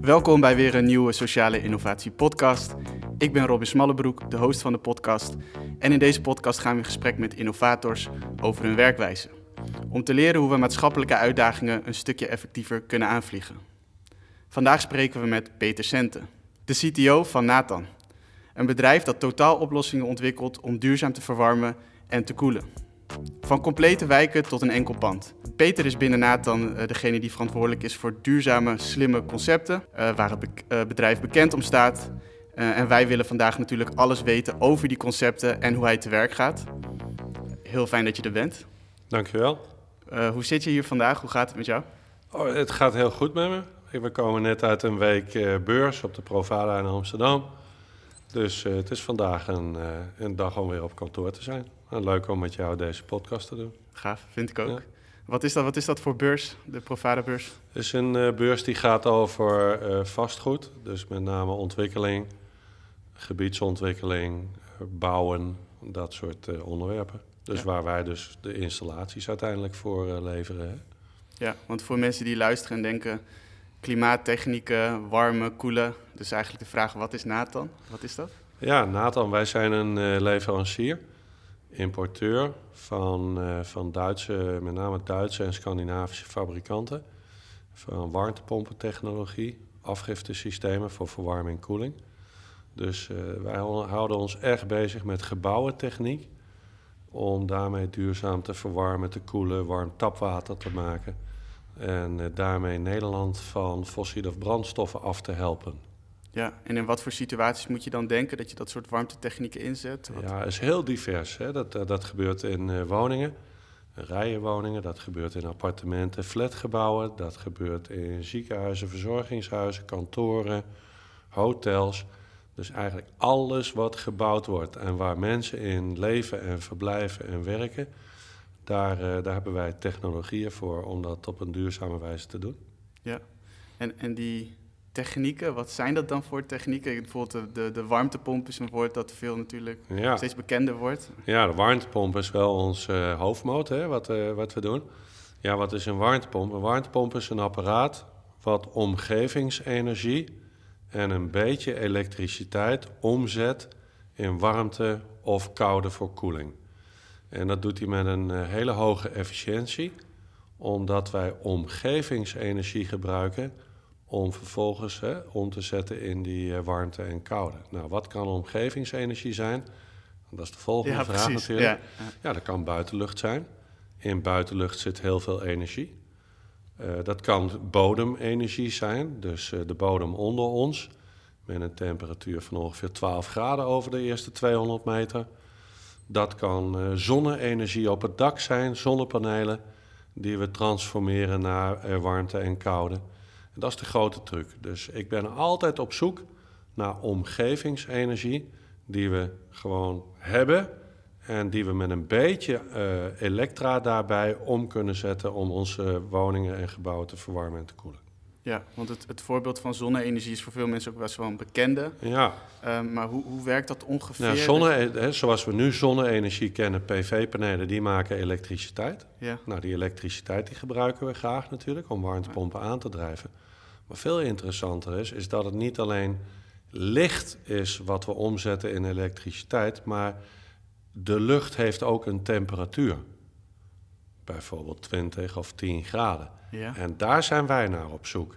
Welkom bij weer een nieuwe Sociale Innovatie Podcast. Ik ben Robin Smallebroek, de host van de podcast. En in deze podcast gaan we in gesprek met innovators over hun werkwijze. Om te leren hoe we maatschappelijke uitdagingen een stukje effectiever kunnen aanvliegen. Vandaag spreken we met Peter Senten, de CTO van Nathan. Een bedrijf dat totaal oplossingen ontwikkelt om duurzaam te verwarmen en te koelen. Van complete wijken tot een enkel pand. Peter is binnen Nathan uh, degene die verantwoordelijk is voor duurzame, slimme concepten, uh, waar het be uh, bedrijf bekend om staat. en wij willen vandaag natuurlijk alles weten over die concepten en hoe hij te werk gaat. Heel fijn dat je er bent. Dankjewel. Hoe zit je hier vandaag? Hoe gaat het met jou? Oh, het gaat heel goed met me. We komen net uit een week beurs op de Provada in Amsterdam. Dus het is vandaag een, een dag om weer op kantoor te zijn. En leuk om met jou deze podcast te doen. Gaaf, vind ik ook. Ja. Wat is dat, wat is dat voor beurs, de Provada-beurs? Het is een beurs die gaat over vastgoed. Dus met name ontwikkeling, gebiedsontwikkeling, bouwen, dat soort onderwerpen. Dus ja. waar wij dus de installaties uiteindelijk voor leveren. Hè? Ja, want voor mensen die luisteren en denken... klimaattechnieken, warme, koelen. Dus eigenlijk de vraag, wat is Nathan? Wat is dat? Ja, Nathan, wij zijn een leverancier importeur van, uh, van Duitse, met name Duitse en Scandinavische fabrikanten. Van warmtepompentechnologie, afgiftesystemen voor verwarming en koeling. Dus wij houden ons erg bezig met gebouwentechniek. Om daarmee duurzaam te verwarmen, te koelen, warm tapwater te maken. En uh, daarmee Nederland van fossiele brandstoffen af te helpen. Ja, en in wat voor situaties moet je dan denken dat je dat soort warmtetechnieken inzet? Wat? Ja, het is heel divers. Hè. Dat, dat gebeurt in uh, woningen, rijenwoningen, dat gebeurt in appartementen, flatgebouwen, dat gebeurt in ziekenhuizen, verzorgingshuizen, kantoren, hotels. Dus eigenlijk alles wat gebouwd wordt en waar mensen in leven en verblijven en werken, daar, uh, daar hebben wij technologieën voor om dat op een duurzame wijze te doen. Ja, en, en die technieken. Wat zijn dat dan voor technieken? Bijvoorbeeld de, de, de warmtepomp is een woord dat veel natuurlijk ja. steeds bekender wordt. Ja, de warmtepomp is wel ons uh, hoofdmoot, hè, wat, uh, wat we doen. Ja, wat is een warmtepomp? Een warmtepomp is een apparaat wat omgevingsenergie en een beetje elektriciteit omzet in warmte of koude voor koeling. En dat doet hij met een uh, hele hoge efficiëntie, omdat wij omgevingsenergie gebruiken om vervolgens hè, om te zetten in die uh, warmte en koude. Nou, wat kan omgevingsenergie zijn? Dat is de volgende ja, vraag precies. natuurlijk. Ja. ja, dat kan buitenlucht zijn. In buitenlucht zit heel veel energie. Uh, dat kan bodemenergie zijn, dus uh, de bodem onder ons... met een temperatuur van ongeveer 12 graden over de eerste 200 meter. Dat kan zonne-energie op het dak zijn, zonnepanelen... die we transformeren naar warmte en koude... En dat is de grote truc. Dus ik ben altijd op zoek naar omgevingsenergie die we gewoon hebben en die we met een beetje uh, elektra daarbij om kunnen zetten om onze woningen en gebouwen te verwarmen en te koelen. Ja, want het, het voorbeeld van zonne-energie is voor veel mensen ook best wel een bekende. Ja. Uh, maar hoe, hoe werkt dat ongeveer? Nou, zonne, hè, zoals we nu zonne-energie kennen, PV-panelen, die maken elektriciteit. Ja. Nou, die elektriciteit die gebruiken we graag natuurlijk om warmtepompen aan te drijven. Maar veel interessanter is, is dat het niet alleen licht is wat we omzetten in elektriciteit, maar de lucht heeft ook een temperatuur. Bijvoorbeeld 20 of 10 graden. Ja. En daar zijn wij naar op zoek.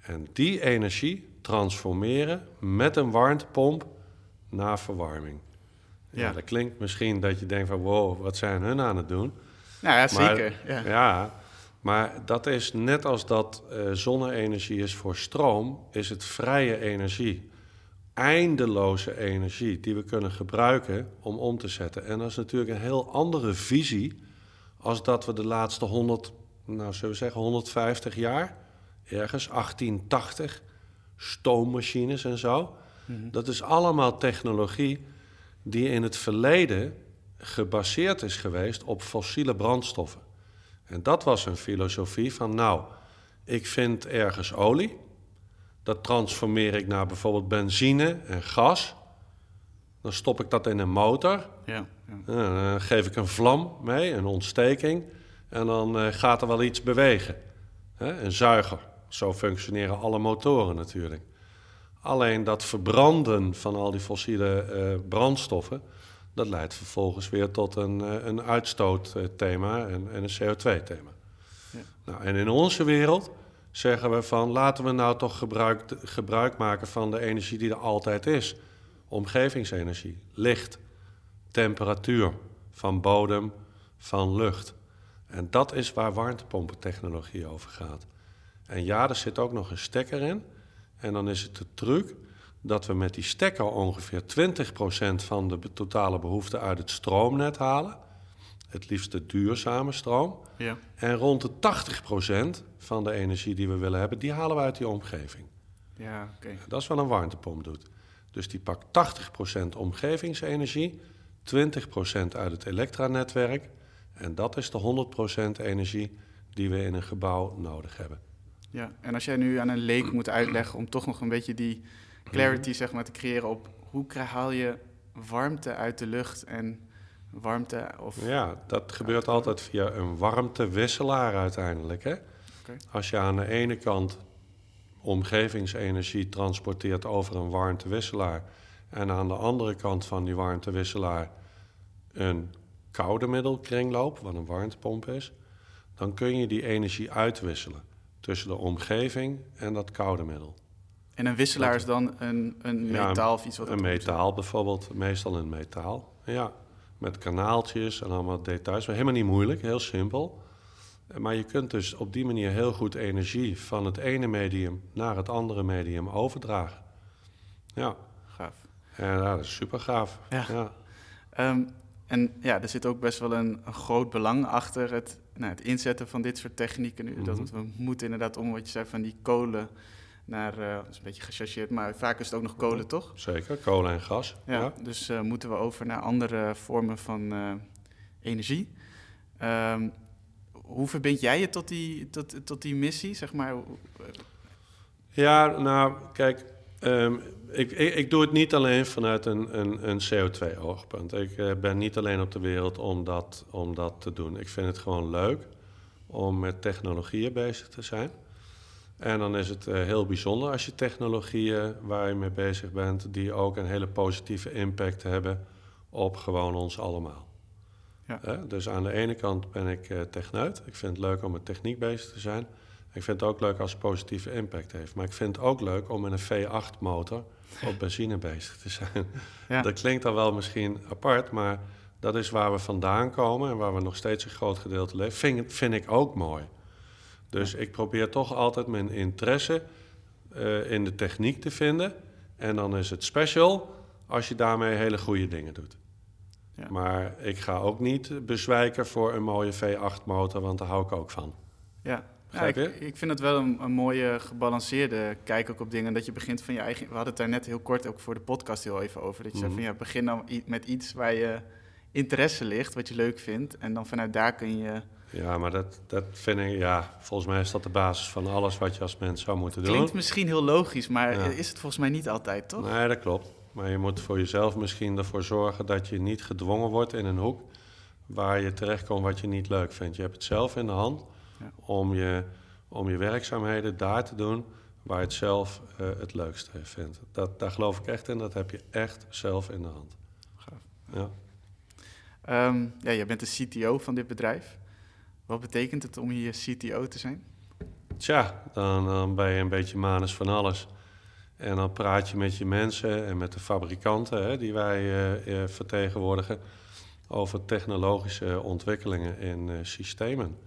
En die energie transformeren met een warmtepomp naar verwarming. Ja, ja. dat klinkt misschien dat je denkt van wow, wat zijn hun aan het doen? Nou ja, zeker. Ja. Maar dat is net als dat uh, zonne-energie is voor stroom, is het vrije energie. Eindeloze energie die we kunnen gebruiken om om te zetten. En dat is natuurlijk een heel andere visie als dat we de laatste 100, nou zullen we zeggen 150 jaar, ergens 1880, stoommachines en zo. Mm -hmm. Dat is allemaal technologie die in het verleden gebaseerd is geweest op fossiele brandstoffen. En dat was een filosofie van, nou, ik vind ergens olie. Dat transformeer ik naar bijvoorbeeld benzine en gas. Dan stop ik dat in een motor. Ja, ja. Dan geef ik een vlam mee, een ontsteking. En dan eh, gaat er wel iets bewegen. Een zuiger. Zo functioneren alle motoren natuurlijk. Alleen dat verbranden van al die fossiele eh, brandstoffen... dat leidt vervolgens weer tot een, eh, een uitstootthema en, en een CO2-thema. Ja. Nou, en in onze wereld zeggen we van... laten we nou toch gebruik, gebruik maken van de energie die er altijd is. Omgevingsenergie, licht, temperatuur van bodem, van lucht. En dat is waar warmtepompentechnologie over gaat. En ja, er zit ook nog een stekker in. En dan is het de truc dat we met die stekker ongeveer 20% van de totale behoefte uit het stroomnet halen. Het liefst de duurzame stroom. ja. En rond de 80% van de energie die we willen hebben, die halen we uit die omgeving. Ja, oké. Dat is wat een warmtepomp doet. Dus die pakt 80% omgevingsenergie, 20% uit het elektranetwerk. En dat is de 100% energie die we in een gebouw nodig hebben. Ja, en als jij nu aan een leek moet uitleggen om toch nog een beetje die clarity zeg maar, te creëren op hoe haal je warmte uit de lucht en warmte of... Ja, dat gebeurt altijd via een warmtewisselaar uiteindelijk. Hè? Als je aan de ene kant omgevingsenergie transporteert over een warmtewisselaar en aan de andere kant van die warmtewisselaar een koude middelkringloop, wat een warmtepomp is, dan kun je die energie uitwisselen tussen de omgeving en dat koude middel. En een wisselaar is dan een, een Ja, metaal of iets wat Een metaal bijvoorbeeld, meestal een metaal. Ja, met kanaaltjes en allemaal details. Maar helemaal niet moeilijk, heel simpel. Maar je kunt dus op die manier heel goed energie van het ene medium naar het andere medium overdragen. Ja, Gaaf. ja, dat is super gaaf. Ja. Ja. Ehm, en ja, er zit ook best wel een, een groot belang achter het, nou, het inzetten van dit soort technieken nu. Dat Mhm. we moeten inderdaad om, wat je zei, van die kolen naar, eh, dat is een beetje gechargeerd, maar vaak is het ook nog kolen, toch? Zeker, kolen en gas. Ja, Ja. dus eh, moeten we over naar andere vormen van eh, energie. Ehm, hoe verbind jij je tot die, tot, tot die missie, zeg maar? Ja, nou, kijk, ehm, ik, ik, ik doe het niet alleen vanuit een, een, een CO2-oogpunt. Ik ben niet alleen op de wereld om dat, om dat te doen. Ik vind het gewoon leuk om met technologieën bezig te zijn. En dan is het eh, heel bijzonder als je technologieën waar je mee bezig bent, die ook een hele positieve impact hebben op gewoon ons allemaal. Ja. Dus aan de ene kant ben ik eh, techneut. Ik vind het leuk om met techniek bezig te zijn. Ik vind het ook leuk als het positieve impact heeft. Maar ik vind het ook leuk om met een V8-motor op benzine bezig te zijn. Ja. Dat klinkt dan wel misschien apart, maar dat is waar we vandaan komen en waar we nog steeds een groot gedeelte leven. Vind, vind ik ook mooi. Dus ik probeer toch altijd mijn interesse eh, in de techniek te vinden. En dan is het special als je daarmee hele goede dingen doet. Ja. Maar ik ga ook niet bezwijken voor een mooie V8-motor, want daar hou ik ook van. Ja, ik, ik vind het wel een, een mooie gebalanceerde kijk ook op dingen. Dat je begint van je eigen... We hadden het daar net heel kort ook voor de podcast heel even over. Dat je zei Mhm. van ja, begin dan met iets waar je interesse ligt, wat je leuk vindt. En dan vanuit daar kun je... Ja, maar dat, dat vind ik, ja, volgens mij is dat de basis van alles wat je als mens zou moeten doen. Klinkt misschien heel logisch, maar Ja. is het volgens mij niet altijd, toch? Nee, dat klopt. Maar je moet voor jezelf misschien ervoor zorgen dat je niet gedwongen wordt in een hoek waar je terechtkomt wat je niet leuk vindt. Je hebt het zelf in de hand Ja. om, je, om je werkzaamheden daar te doen waar je het zelf eh, het leukste vindt. Dat, daar geloof ik echt in, dat heb je echt zelf in de hand. Gaaf. Ja. Ehm, ja, jij bent de CTO van dit bedrijf. Wat betekent het om hier CTO te zijn? Tja, dan, ben je een beetje manus van alles. En dan praat je met je mensen en met de fabrikanten hè, die wij eh, eh, vertegenwoordigen over technologische ontwikkelingen in eh, systemen.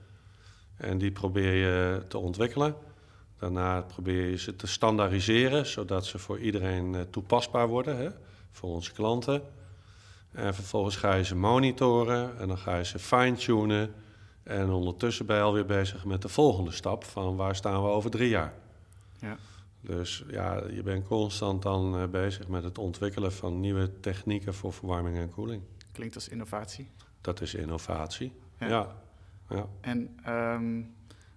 En die probeer je te ontwikkelen. Daarna probeer je ze te standaardiseren, zodat ze voor iedereen toepasbaar worden, hè, voor onze klanten. En vervolgens ga je ze monitoren en dan ga je ze fine-tunen. En ondertussen ben je alweer bezig met de volgende stap van waar staan we over drie jaar. Ja. Dus ja, je bent constant dan eh, bezig met het ontwikkelen van nieuwe technieken voor verwarming en koeling. Klinkt als innovatie. Dat is innovatie. Ja. Ja. ja. En ehm,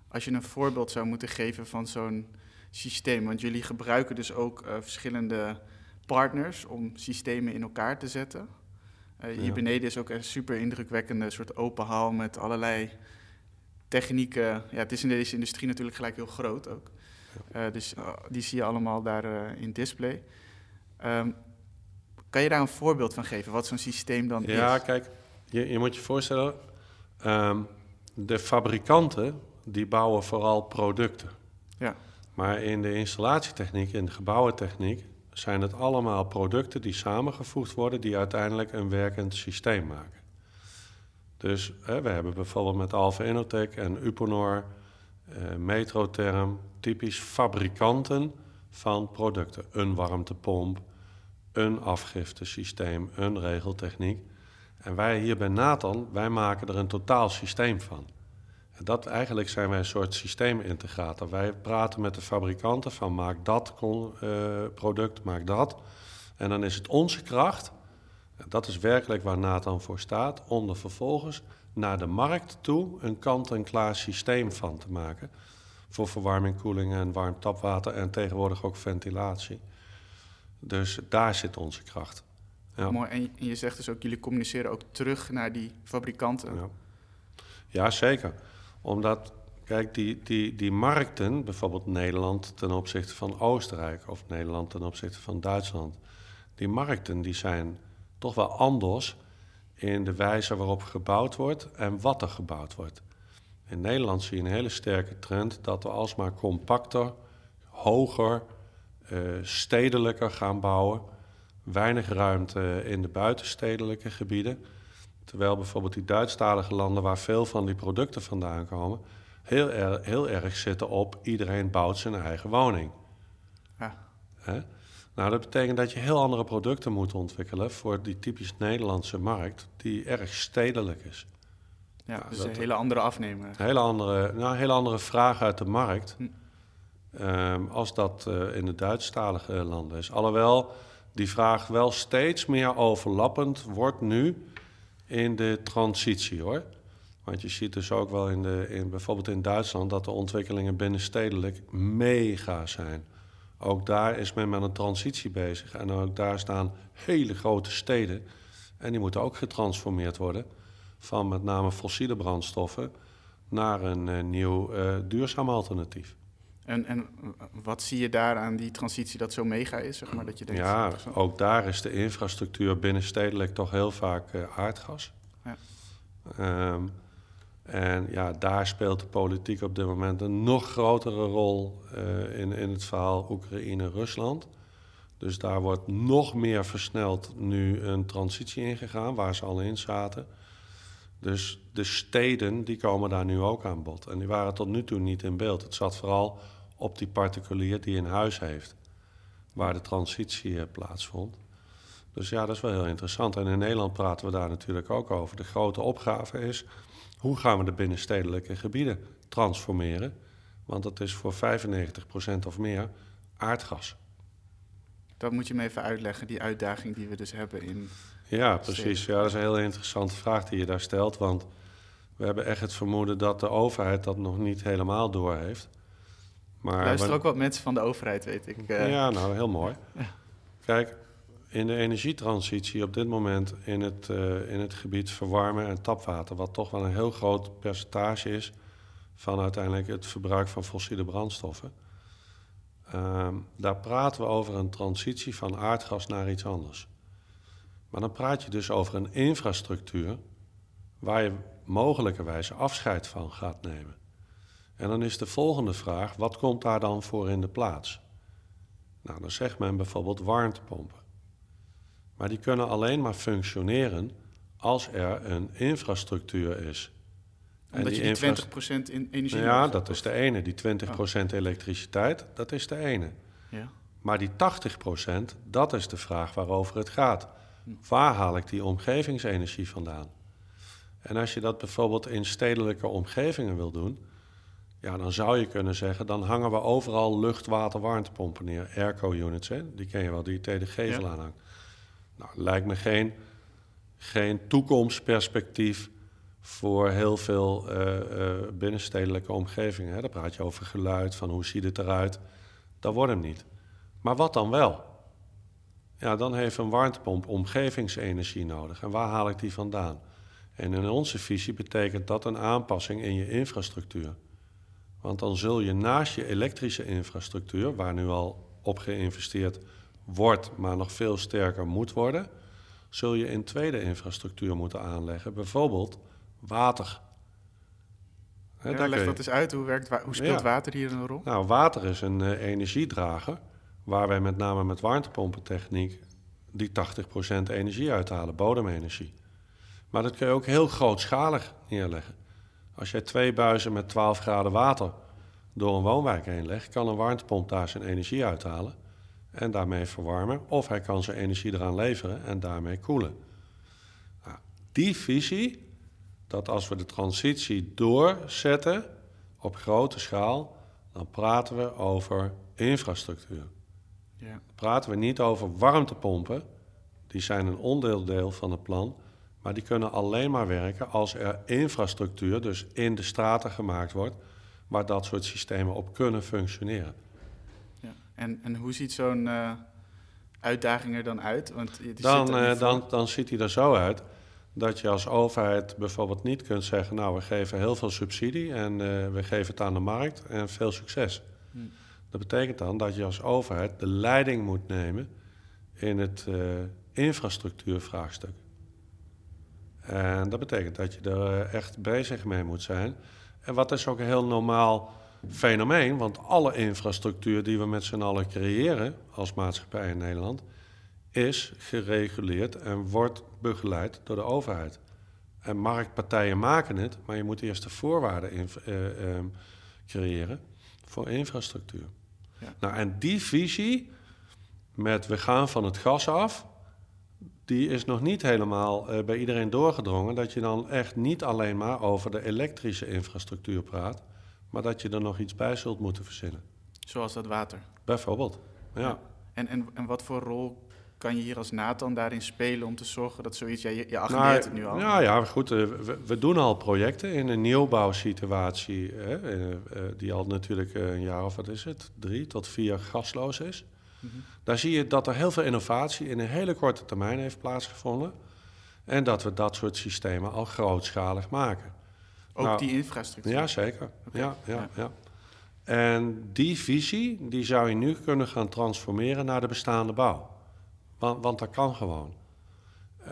als je een voorbeeld zou moeten geven van zo'n systeem, want jullie gebruiken dus ook uh, verschillende partners om systemen in elkaar te zetten. Uh, hier beneden is ook een super indrukwekkende soort open hal met allerlei technieken. Ja, het is in deze industrie natuurlijk gelijk heel groot ook. Uh, dus die zie je allemaal daar in display. Um, kan je daar een voorbeeld van geven, wat zo'n systeem dan ja, is? Ja, kijk, je, je, moet je voorstellen, um, de fabrikanten die bouwen vooral producten. Ja. Maar in de installatietechniek, in de gebouwentechniek, zijn het allemaal producten die samengevoegd worden, die uiteindelijk een werkend systeem maken. Dus hè, we hebben bijvoorbeeld met Alpha Innotech en Uponor, eh, Metrotherm, typisch fabrikanten van producten. Een warmtepomp, een afgiftesysteem, een regeltechniek. En wij hier bij Nathan, wij maken er een totaal systeem van. Dat eigenlijk zijn wij een soort systeemintegrator. Wij praten met de fabrikanten van maak dat uh, product, maak dat. En dan is het onze kracht, dat is werkelijk waar Nathan voor staat, om er vervolgens naar de markt toe een kant-en-klaar systeem van te maken. Voor verwarming, koeling en warm tapwater en tegenwoordig ook ventilatie. Dus daar zit onze kracht. Ja. Mooi. En je zegt dus ook, jullie communiceren ook terug naar die fabrikanten. Ja, ja zeker. Omdat, kijk, die, die, die markten, bijvoorbeeld Nederland ten opzichte van Oostenrijk of Nederland ten opzichte van Duitsland, die markten die zijn toch wel anders in de wijze waarop gebouwd wordt en wat er gebouwd wordt. In Nederland zie je een hele sterke trend dat we alsmaar compacter, hoger, uh, stedelijker gaan bouwen. Weinig ruimte in de buitenstedelijke gebieden. Terwijl bijvoorbeeld die Duitsstalige landen, waar veel van die producten vandaan komen, heel, er, heel erg zitten op iedereen bouwt zijn eigen woning. Ja. Hè? Nou, dat betekent dat je heel andere producten moet ontwikkelen voor die typisch Nederlandse markt, die erg stedelijk is. Ja, nou, dus een hele andere afnemer. Een hele andere, nou, hele andere vraag uit de markt. Hm. Um, als dat uh, in de Duitsstalige landen is. Alhoewel die vraag wel steeds meer overlappend wordt nu in de transitie hoor. Want je ziet dus ook wel in de, in, bijvoorbeeld in Duitsland dat de ontwikkelingen binnenstedelijk mega zijn. Ook daar is men met een transitie bezig. En ook daar staan hele grote steden. En die moeten ook getransformeerd worden van met name fossiele brandstoffen naar een uh, nieuw uh, duurzaam alternatief. En, en wat zie je daar aan die transitie dat zo mega is? Zeg maar, dat je denkt, ja, ook daar is de infrastructuur binnenstedelijk toch heel vaak uh, aardgas. Ja. Um, en ja, daar speelt de politiek op dit moment een nog grotere rol uh, in, in het verhaal Oekraïne-Rusland. Dus daar wordt nog meer versneld nu een transitie ingegaan, waar ze al in zaten. Dus de steden die komen daar nu ook aan bod. En die waren tot nu toe niet in beeld. Het zat vooral op die particulier die een huis heeft, waar de transitie eh, plaatsvond. Dus ja, dat is wel heel interessant. En in Nederland praten we daar natuurlijk ook over. De grote opgave is, hoe gaan we de binnenstedelijke gebieden transformeren? Want dat is voor 95% of meer aardgas. Dat moet je me even uitleggen, die uitdaging die we dus hebben in. Ja, precies. Ja, dat is een heel interessante vraag die je daar stelt. Want we hebben echt het vermoeden dat de overheid dat nog niet helemaal door heeft. Maar Luister ook wat mensen van de overheid, weet ik. Uh... Ja, nou, heel mooi. Kijk, in de energietransitie op dit moment in het, uh, in het gebied verwarmen en tapwater, wat toch wel een heel groot percentage is van uiteindelijk het verbruik van fossiele brandstoffen. Uh, daar praten we over een transitie van aardgas naar iets anders. Maar dan praat je dus over een infrastructuur waar je mogelijkerwijze afscheid van gaat nemen. En dan is de volgende vraag: wat komt daar dan voor in de plaats? Nou, dan zegt men bijvoorbeeld warmtepompen. Maar die kunnen alleen maar functioneren als er een infrastructuur is. Omdat en die je die 20% in energie Ja, dat is de ene. Die 20% elektriciteit, dat is de ene. Ja. Maar die 80%, dat is de vraag waarover het gaat. Waar haal ik die omgevingsenergie vandaan? En als je dat bijvoorbeeld in stedelijke omgevingen wil doen, ja, dan zou je kunnen zeggen, dan hangen we overal lucht, water, warmtepompen neer. Airco-units, hè? die ken je wel, die je tegen de gevel ja. aanhangt. Nou, lijkt me geen, geen toekomstperspectief voor heel veel uh, binnenstedelijke omgevingen. Hè. Dan praat je over geluid, van hoe ziet het eruit. Dat wordt hem niet. Maar wat dan wel? Ja, dan heeft een warmtepomp omgevingsenergie nodig. En waar haal ik die vandaan? En in onze visie betekent dat een aanpassing in je infrastructuur. Want dan zul je naast je elektrische infrastructuur, waar nu al op geïnvesteerd wordt, maar nog veel sterker moet worden, zul je in tweede infrastructuur moeten aanleggen. Bijvoorbeeld water. He, leg dat eens uit. Hoe, werkt, hoe speelt water hier een rol? Nou, water is een uh, energiedrager waar wij met name met warmtepompentechniek die 80% energie uithalen, bodemenergie. Maar dat kun je ook heel grootschalig neerleggen. Als jij twee buizen met 12 graden water door een woonwijk heen legt, kan een warmtepomp daar zijn energie uithalen en daarmee verwarmen. Of hij kan zijn energie eraan leveren en daarmee koelen. Nou, die visie, dat als we de transitie doorzetten op grote schaal, dan praten we over infrastructuur. Ja. Dan praten we niet over warmtepompen, die zijn een onderdeel van het plan, maar die kunnen alleen maar werken als er infrastructuur, dus in de straten gemaakt wordt, waar dat soort systemen op kunnen functioneren. Ja. En, en hoe ziet zo'n uh, uitdaging er dan uit? Want dan, uh, dan, dan ziet hij er zo uit dat je als overheid bijvoorbeeld niet kunt zeggen: Nou, we geven heel veel subsidie en uh, we geven het aan de markt en veel succes. Hm. Dat betekent dan dat je als overheid de leiding moet nemen in het infrastructuurvraagstuk. En dat betekent dat je er eh, echt bezig mee moet zijn. En wat is ook een heel normaal fenomeen, want alle infrastructuur die we met z'n allen creëren als maatschappij in Nederland, is gereguleerd en wordt begeleid door de overheid. En marktpartijen maken het, maar je moet eerst de voorwaarden in, uh, creëren voor infrastructuur. Ja. Nou, en die visie met we gaan van het gas af die is nog niet helemaal uh, bij iedereen doorgedrongen. Dat je dan echt niet alleen maar over de elektrische infrastructuur praat, maar dat je er nog iets bij zult moeten verzinnen. Zoals dat water? Bijvoorbeeld, ja. En, en, en wat voor rol kan je hier als Nathan daarin spelen om te zorgen dat zoiets... Ja, je, je nou, het nu al. Nou ja, goed, uh, we, we, doen al projecten in een nieuwbouwsituatie... Hè, uh, die al natuurlijk een jaar of wat is het, drie tot vier gasloos is. Daar zie je dat er heel veel innovatie in een hele korte termijn heeft plaatsgevonden. En dat we dat soort systemen al grootschalig maken. Ook nou, die infrastructuur? Ja, zeker. Ja, ja, ja, En die visie die zou je nu kunnen gaan transformeren naar de bestaande bouw. Want, want dat kan gewoon.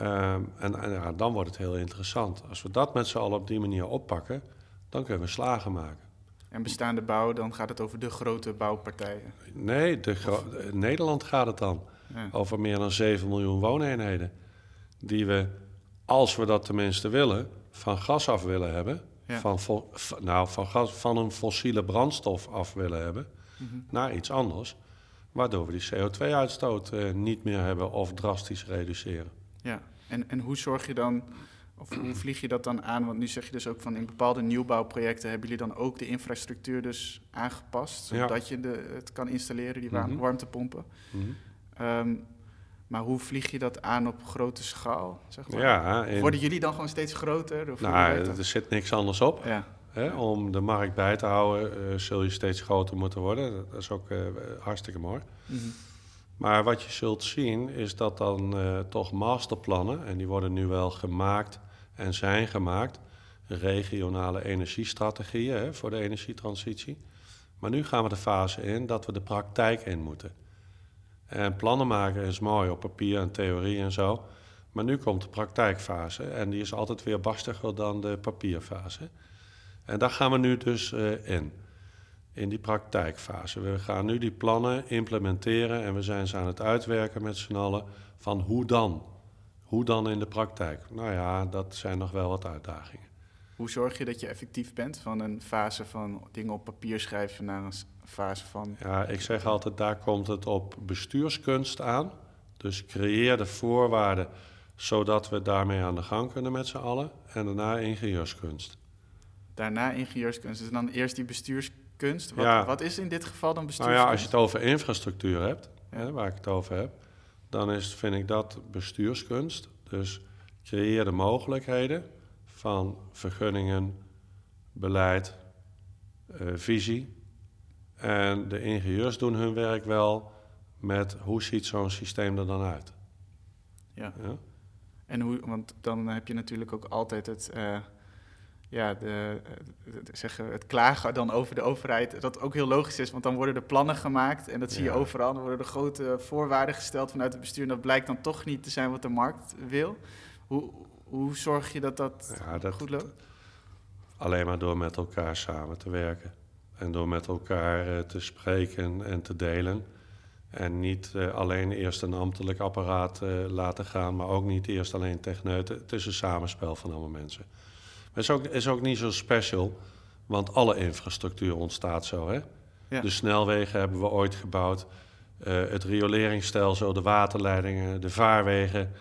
Um, en, en ja, dan wordt het heel interessant. Als we dat met z'n allen op die manier oppakken, dan kunnen we slagen maken. En bestaande bouw, dan gaat het over de grote bouwpartijen? Nee, de Nederland gaat het dan. Over meer dan 7 miljoen wooneenheden. Die we, als we dat tenminste willen, van gas af willen hebben. Van, nou, van, gas, van een fossiele brandstof af willen hebben. Mhm. Naar iets anders. Waardoor we die CO2-uitstoot eh, niet meer hebben of drastisch reduceren. Ja, en, en hoe zorg je dan of hoe vlieg je dat dan aan? Want nu zeg je dus ook van in bepaalde nieuwbouwprojecten hebben jullie dan ook de infrastructuur dus aangepast, zodat je de, het kan installeren, die mm warmtepompen. Mhm. Ehm, maar hoe vlieg je dat aan op grote schaal? Zeg maar? ja, Worden jullie dan gewoon steeds groter? Of nou, er zit niks anders op. Ja. Hè? Om de markt bij te houden, uh, zul je steeds groter moeten worden. Dat is ook uh, hartstikke mooi. Mhm. Maar wat je zult zien is dat dan uh, toch masterplannen, en die worden nu wel gemaakt en zijn gemaakt, regionale energiestrategieën hè, voor de energietransitie. Maar nu gaan we de fase in dat we de praktijk in moeten. En plannen maken is mooi op papier en theorie en zo. Maar nu komt de praktijkfase en die is altijd weer barstiger dan de papierfase. En daar gaan we nu dus uh, in in die praktijkfase. We gaan nu die plannen implementeren en we zijn ze aan het uitwerken met z'n allen van hoe dan? Hoe dan in de praktijk? Nou ja, dat zijn nog wel wat uitdagingen. Hoe zorg je dat je effectief bent van een fase van dingen op papier schrijven naar een fase van. Ja, ik zeg altijd, daar komt het op bestuurskunst aan. Dus creëer de voorwaarden zodat we daarmee aan de gang kunnen met z'n allen. En daarna ingenieurskunst. Daarna ingenieurskunst. Dus dan eerst die bestuurskunst kunst. Wat, ja. wat is in dit geval dan bestuurskunst? Nou ja, als je het over infrastructuur hebt, hè, waar ik het over heb, dan is, vind ik dat bestuurskunst. Dus creëer de mogelijkheden van vergunningen, beleid, eh, visie. En de ingenieurs doen hun werk wel met hoe ziet zo'n systeem er dan uit. Ja. ja. En hoe, want dan heb je natuurlijk ook altijd het, uh, ja, de, zeggen, het klagen dan over de overheid. Dat ook heel logisch is, want dan worden er plannen gemaakt. En dat zie je overal. Dan worden er grote voorwaarden gesteld vanuit het bestuur. En dat blijkt dan toch niet te zijn wat de markt wil. Hoe, hoe zorg je dat dat, ja, dat goed loopt? Alleen maar door met elkaar samen te werken. En door met elkaar uh, te spreken en te delen. En niet uh, alleen eerst een ambtelijk apparaat uh, laten gaan, maar ook niet eerst alleen techneuten. Het is een samenspel van allemaal mensen. Maar het is ook, is ook niet zo special, want alle infrastructuur ontstaat zo. Hè? Ja. De snelwegen hebben we ooit gebouwd, uh, het rioleringsstelsel, de waterleidingen, de vaarwegen,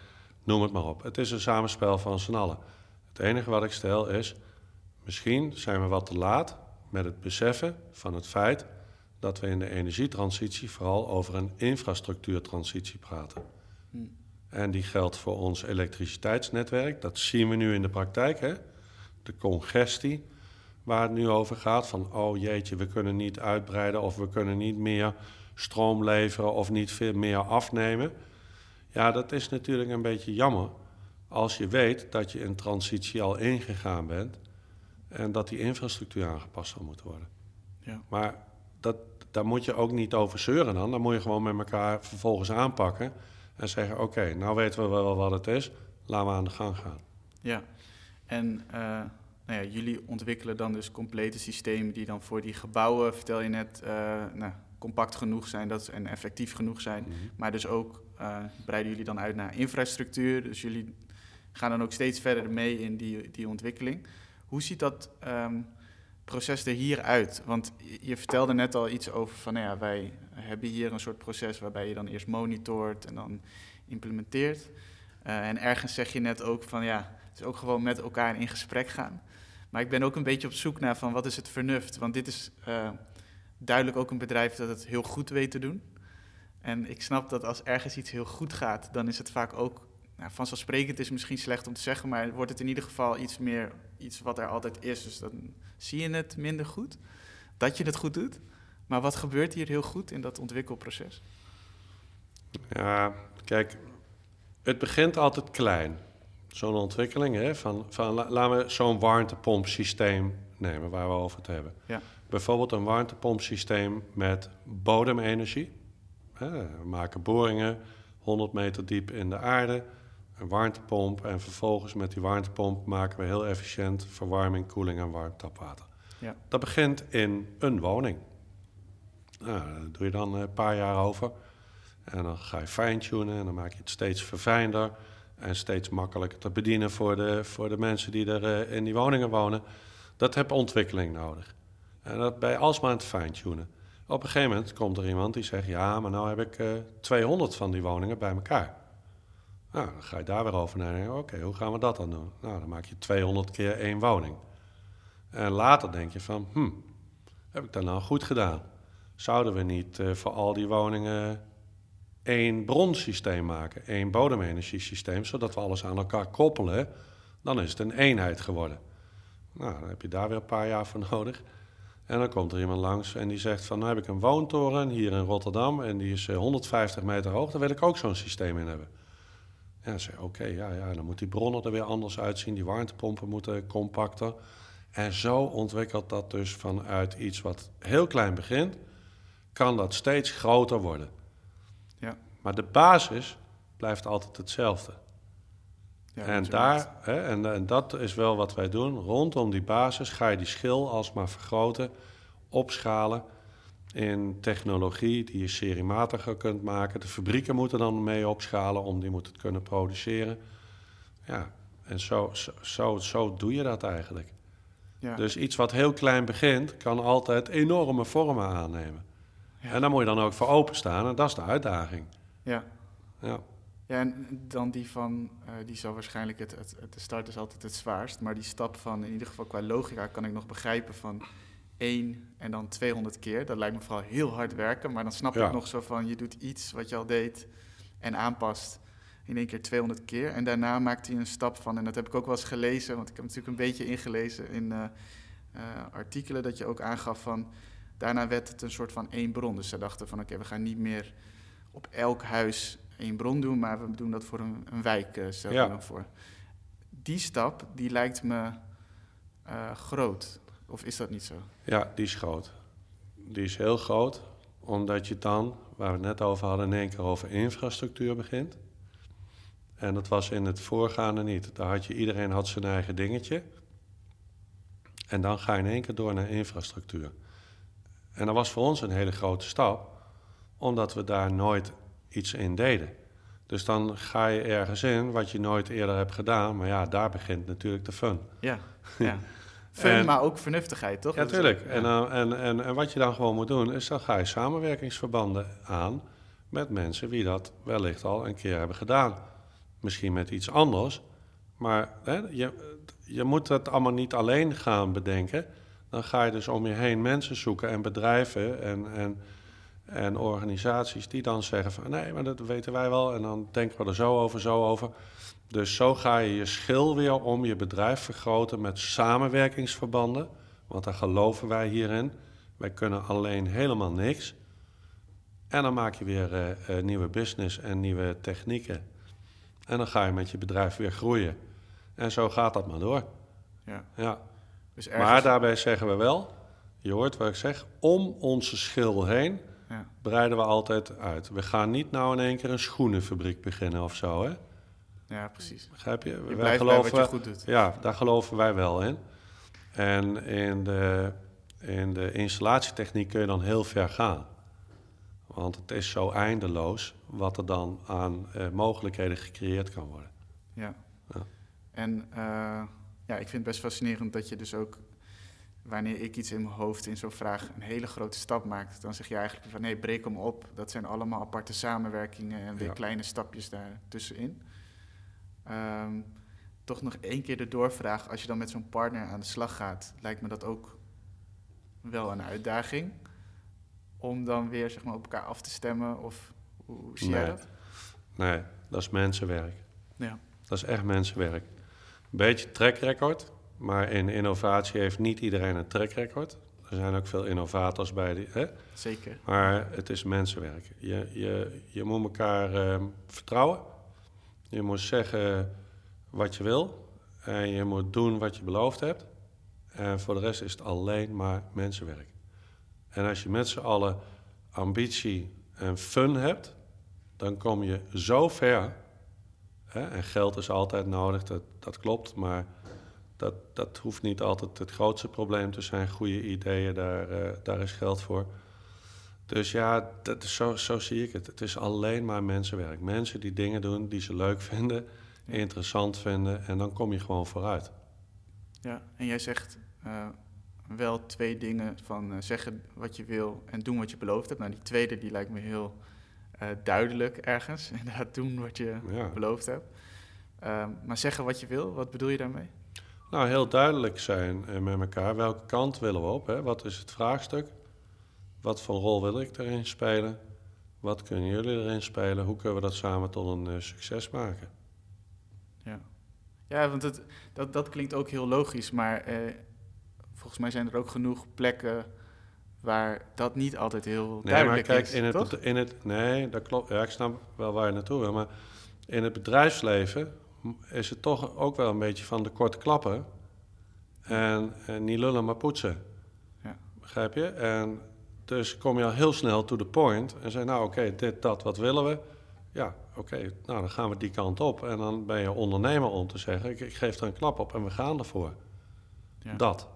noem het maar op. Het is een samenspel van z'n allen. Het enige wat ik stel is, misschien zijn we wat te laat met het beseffen van het feit dat we in de energietransitie vooral over een infrastructuurtransitie praten. Hmm. En die geldt voor ons elektriciteitsnetwerk. Dat zien we nu in de praktijk. Hè? De congestie waar het nu over gaat. Van oh jeetje, we kunnen niet uitbreiden of we kunnen niet meer stroom leveren of niet veel meer afnemen. Ja, dat is natuurlijk een beetje jammer als je weet dat je een transitie al ingegaan bent en dat die infrastructuur aangepast zal moeten worden. Ja. Maar dat, daar moet je ook niet over zeuren dan. Dan moet je gewoon met elkaar vervolgens aanpakken en zeggen: Oké, nou weten we wel wat het is, laten we aan de gang gaan. Ja, en uh, nou ja, jullie ontwikkelen dan dus complete systemen die dan voor die gebouwen, vertel je net, uh, nou, compact genoeg zijn dat, en effectief genoeg zijn. Mhm. Maar dus ook uh, breiden jullie dan uit naar infrastructuur. Dus jullie gaan dan ook steeds verder mee in die, die ontwikkeling. Hoe ziet dat um, proces er hier uit? Want je vertelde net al iets over van, nou ja, wij hebben hier een soort proces waarbij je dan eerst monitort en dan implementeert. Uh, en ergens zeg je net ook van, ja, ook gewoon met elkaar in gesprek gaan. Maar ik ben ook een beetje op zoek naar van, wat is het vernuft? Want dit is uh, duidelijk ook een bedrijf dat het heel goed weet te doen. En ik snap dat als ergens iets heel goed gaat, dan is het vaak ook nou, vanzelfsprekend is misschien slecht om te zeggen, maar wordt het in ieder geval iets meer iets wat er altijd is. Dus dan zie je het minder goed, dat je het goed doet. Maar wat gebeurt hier heel goed in dat ontwikkelproces? Ja, kijk, het begint altijd klein. Zo'n ontwikkeling, hè, van, van laten we zo'n warmtepompsysteem nemen waar we over het hebben. Ja. Bijvoorbeeld een warmtepompsysteem met bodemenergie. We maken boringen 100 meter diep in de aarde een warmtepomp. En vervolgens met die warmtepomp maken we heel efficiënt verwarming, koeling en warm tapwater. Ja. Dat begint in een woning. Nou, daar doe je dan een paar jaar over. En dan ga je fine-tunen en dan maak je het steeds verfijnder en steeds makkelijker te bedienen voor de, voor de mensen die er uh, in die woningen wonen. Dat heb ontwikkeling nodig. En dat je alsmaar aan het fine-tunen. Op een gegeven moment komt er iemand die zegt: Ja, maar nou heb ik uh, eh, 200 van die woningen bij elkaar. Nou, dan ga je daar weer over nadenken. Oké, hoe gaan we dat dan doen? Nou, dan maak je 200 keer één woning. En later denk je van, hm, heb ik dat nou goed gedaan? Zouden we niet uh, voor al die woningen één bronsysteem maken, één bodemenergiesysteem, zodat we alles aan elkaar koppelen? Dan is het een eenheid geworden. Nou, dan heb je daar weer een paar jaar voor nodig. En dan komt er iemand langs en die zegt van, nou heb ik een woontoren hier in Rotterdam en die is 150 eh, meter hoog, daar wil ik ook zo'n systeem in hebben. Ja, zei oké, ja, ja, dan moet die bronnen er weer anders uitzien, die warmtepompen moeten compacter. En zo ontwikkelt dat dus vanuit iets wat heel klein begint, kan dat steeds groter worden. Maar de basis blijft altijd hetzelfde. Ja, en, daar, hè, en, en dat is wel wat wij doen. Rondom die basis ga je die schil alsmaar vergroten, opschalen in technologie die je seriematiger kunt maken. De fabrieken moeten dan mee opschalen om die moeten kunnen produceren. Ja, en zo, zo, zo, doe je dat eigenlijk. Ja. Dus iets wat heel klein begint, kan altijd enorme vormen aannemen. Ja. En daar moet je dan ook voor openstaan en dat is de uitdaging. Ja. Ja, ja en dan die van, uh, die zal waarschijnlijk, het, het, de start is altijd het zwaarst, maar die stap van, in ieder geval qua logica, kan ik nog begrijpen van 1 en dan 200 keer. Dat lijkt me vooral heel hard werken, maar dan snap je nog zo van je doet iets wat je al deed en aanpast. in één keer 200 keer. En daarna maakte hij een stap van, en dat heb ik ook wel eens gelezen, want ik heb natuurlijk een beetje ingelezen in eh, eh, artikelen dat je ook aangaf van, daarna werd het een soort van één bron. Dus ze dachten van, oké, we gaan niet meer op elk huis één bron doen, maar we doen dat voor een, een wijk, uh, stel Ja. je dan voor. Die stap, die lijkt me eh, groot. Of is dat niet zo? Ja, die is groot. Die is heel groot, omdat je dan, waar we het net over hadden, in één keer over infrastructuur begint. En dat was in het voorgaande niet. Daar had je, iedereen had zijn eigen dingetje. En dan ga je in één keer door naar infrastructuur. En dat was voor ons een hele grote stap, omdat we daar nooit iets in deden. Dus dan ga je ergens in wat je nooit eerder hebt gedaan. Maar ja, daar begint natuurlijk de fun. Ja, ja. Fun, En- maar ook vernuftigheid, toch? Ja, Dat is tuurlijk. ook- En, dan- en, en, en wat je dan gewoon moet doen, is dan ga je samenwerkingsverbanden aan met mensen die dat wellicht al een keer hebben gedaan. Misschien met iets anders, maar hè, je, je moet het allemaal niet alleen gaan bedenken. Dan ga je dus om je heen mensen zoeken en bedrijven en, en, en organisaties die dan zeggen van nee, maar dat weten wij wel en dan denken we er zo over, zo over. Dus zo ga je je schil weer om je bedrijf vergroten met samenwerkingsverbanden. Want daar geloven wij hierin. Wij kunnen alleen helemaal niks. En dan maak je weer eh, eh, nieuwe business en nieuwe technieken. En dan ga je met je bedrijf weer groeien. En zo gaat dat maar door. Ja. Ja. Dus ergens, Maar daarbij zeggen we wel, je hoort wat ik zeg, om onze schil heen ja. breiden we altijd uit. We gaan niet nou in één keer een schoenenfabriek beginnen of zo, hè? ja, precies. Begrijp je? Je Wij wat je goed doet. Ja, daar geloven wij wel in. En in de, in de installatietechniek kun je dan heel ver gaan. Want het is zo eindeloos wat er dan aan eh, mogelijkheden gecreëerd kan worden. Ja. Ja. En eh, ja, ik vind het best fascinerend dat je dus ook, wanneer ik iets in mijn hoofd in zo'n vraag een hele grote stap maakt, dan zeg je eigenlijk van nee, breek hem op. Dat zijn allemaal aparte samenwerkingen en weer Ja. kleine stapjes daar tussenin. Ehm, toch nog één keer de doorvraag, als je dan met zo'n partner aan de slag gaat, lijkt me dat ook wel een uitdaging. Om dan weer zeg maar, op elkaar af te stemmen of hoe, zie jij Nee. dat? Nee, dat is mensenwerk. Ja. Dat is echt mensenwerk. Een beetje track record, maar in innovatie heeft niet iedereen een track record. Er zijn ook veel innovators bij die. Hè? Zeker. Maar het is mensenwerk. Je, je, je moet elkaar ehm, vertrouwen. Je moet zeggen wat je wil. En je moet doen wat je beloofd hebt. En voor de rest is het alleen maar mensenwerk. En als je met z'n allen ambitie en fun hebt, dan kom je zo ver. Hè? En geld is altijd nodig, dat, dat klopt. Maar dat, dat hoeft niet altijd het grootste probleem te zijn. Goede ideeën, daar, eh, daar is geld voor. Dus ja, dat zo, zo zie ik het. Het is alleen maar mensenwerk. Mensen die dingen doen die ze leuk vinden, Ja. interessant vinden. En dan kom je gewoon vooruit. Ja, en jij zegt eh, wel twee dingen van eh, zeggen wat je wil en doen wat je beloofd hebt. Nou, die tweede die lijkt me heel duidelijk ergens. Inderdaad, doen wat je Ja. beloofd hebt. Ehm, maar zeggen wat je wil, wat bedoel je daarmee? Nou, heel duidelijk zijn eh, met elkaar. Welke kant willen we op? Hè? Wat is het vraagstuk? Wat voor rol wil ik erin spelen? Wat kunnen jullie erin spelen? Hoe kunnen we dat samen tot een eh, succes maken? Ja, ja want het, dat, dat klinkt ook heel logisch, maar eh, volgens mij zijn er ook genoeg plekken waar dat niet altijd heel Nee, maar duidelijk kijk, is. in het, toch? in het... Nee, dat klopt. Ja, ik snap wel waar je naartoe wil. Maar in het bedrijfsleven is het toch ook wel een beetje van de korte klappen. En, en niet lullen, maar poetsen. Ja. Begrijp je? En dus kom je al heel snel to the point en zeg, nou oké, dit, dat, wat willen we? Ja, oké, nou dan gaan we die kant op. En dan ben je ondernemer om te zeggen, ik, ik geef er een klap op en we gaan ervoor. Ja. Dat.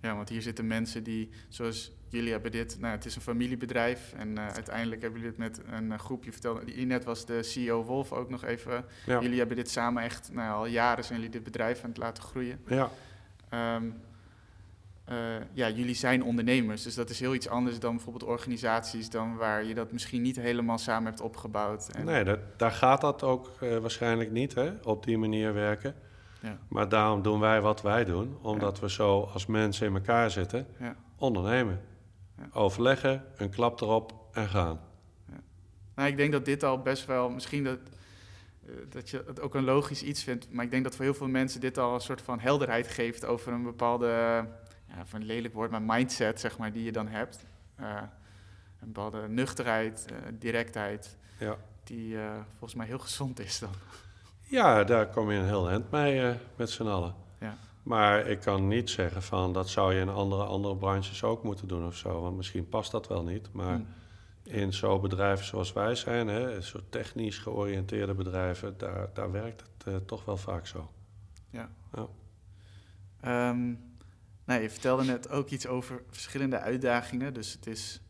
Ja, want hier zitten mensen die, zoals jullie hebben dit, nou, het is een familiebedrijf en eh, uiteindelijk hebben jullie het met een eh, groepje verteld. Inet was de CEO Wolf ook nog even. Ja. Jullie hebben dit samen echt, nou, al jaren zijn jullie dit bedrijf aan het laten groeien. Ja. Ehm, eh, ja, jullie zijn ondernemers, dus dat is heel iets anders dan bijvoorbeeld organisaties, dan waar je dat misschien niet helemaal samen hebt opgebouwd. En, Nee, dat, daar gaat dat ook waarschijnlijk niet, hè, op die manier werken. Ja. Maar daarom doen wij wat wij doen, omdat we zo als mensen in elkaar zitten, Ja. ondernemen. Overleggen, een klap erop en gaan. Nou, ik denk dat dit al best wel, misschien dat dat je het ook een logisch iets vindt. Maar ik denk dat voor heel veel mensen dit al een soort van helderheid geeft over een bepaalde, ja, van een lelijk woord, maar mindset, zeg maar, die je dan hebt. een bepaalde nuchterheid, directheid, ja. die volgens mij heel gezond is dan. Ja, daar kom je een heel eind mee met z'n allen. Maar ik kan niet zeggen van dat zou je in andere, andere branches ook moeten doen of zo. Want misschien past dat wel niet. Maar hmm. in zo'n bedrijven zoals wij zijn, hè, zo technisch georiënteerde bedrijven, daar, daar werkt het uh, toch wel vaak zo. Ja. ja. Um, nou, je vertelde net ook iets over verschillende uitdagingen. Dus het is.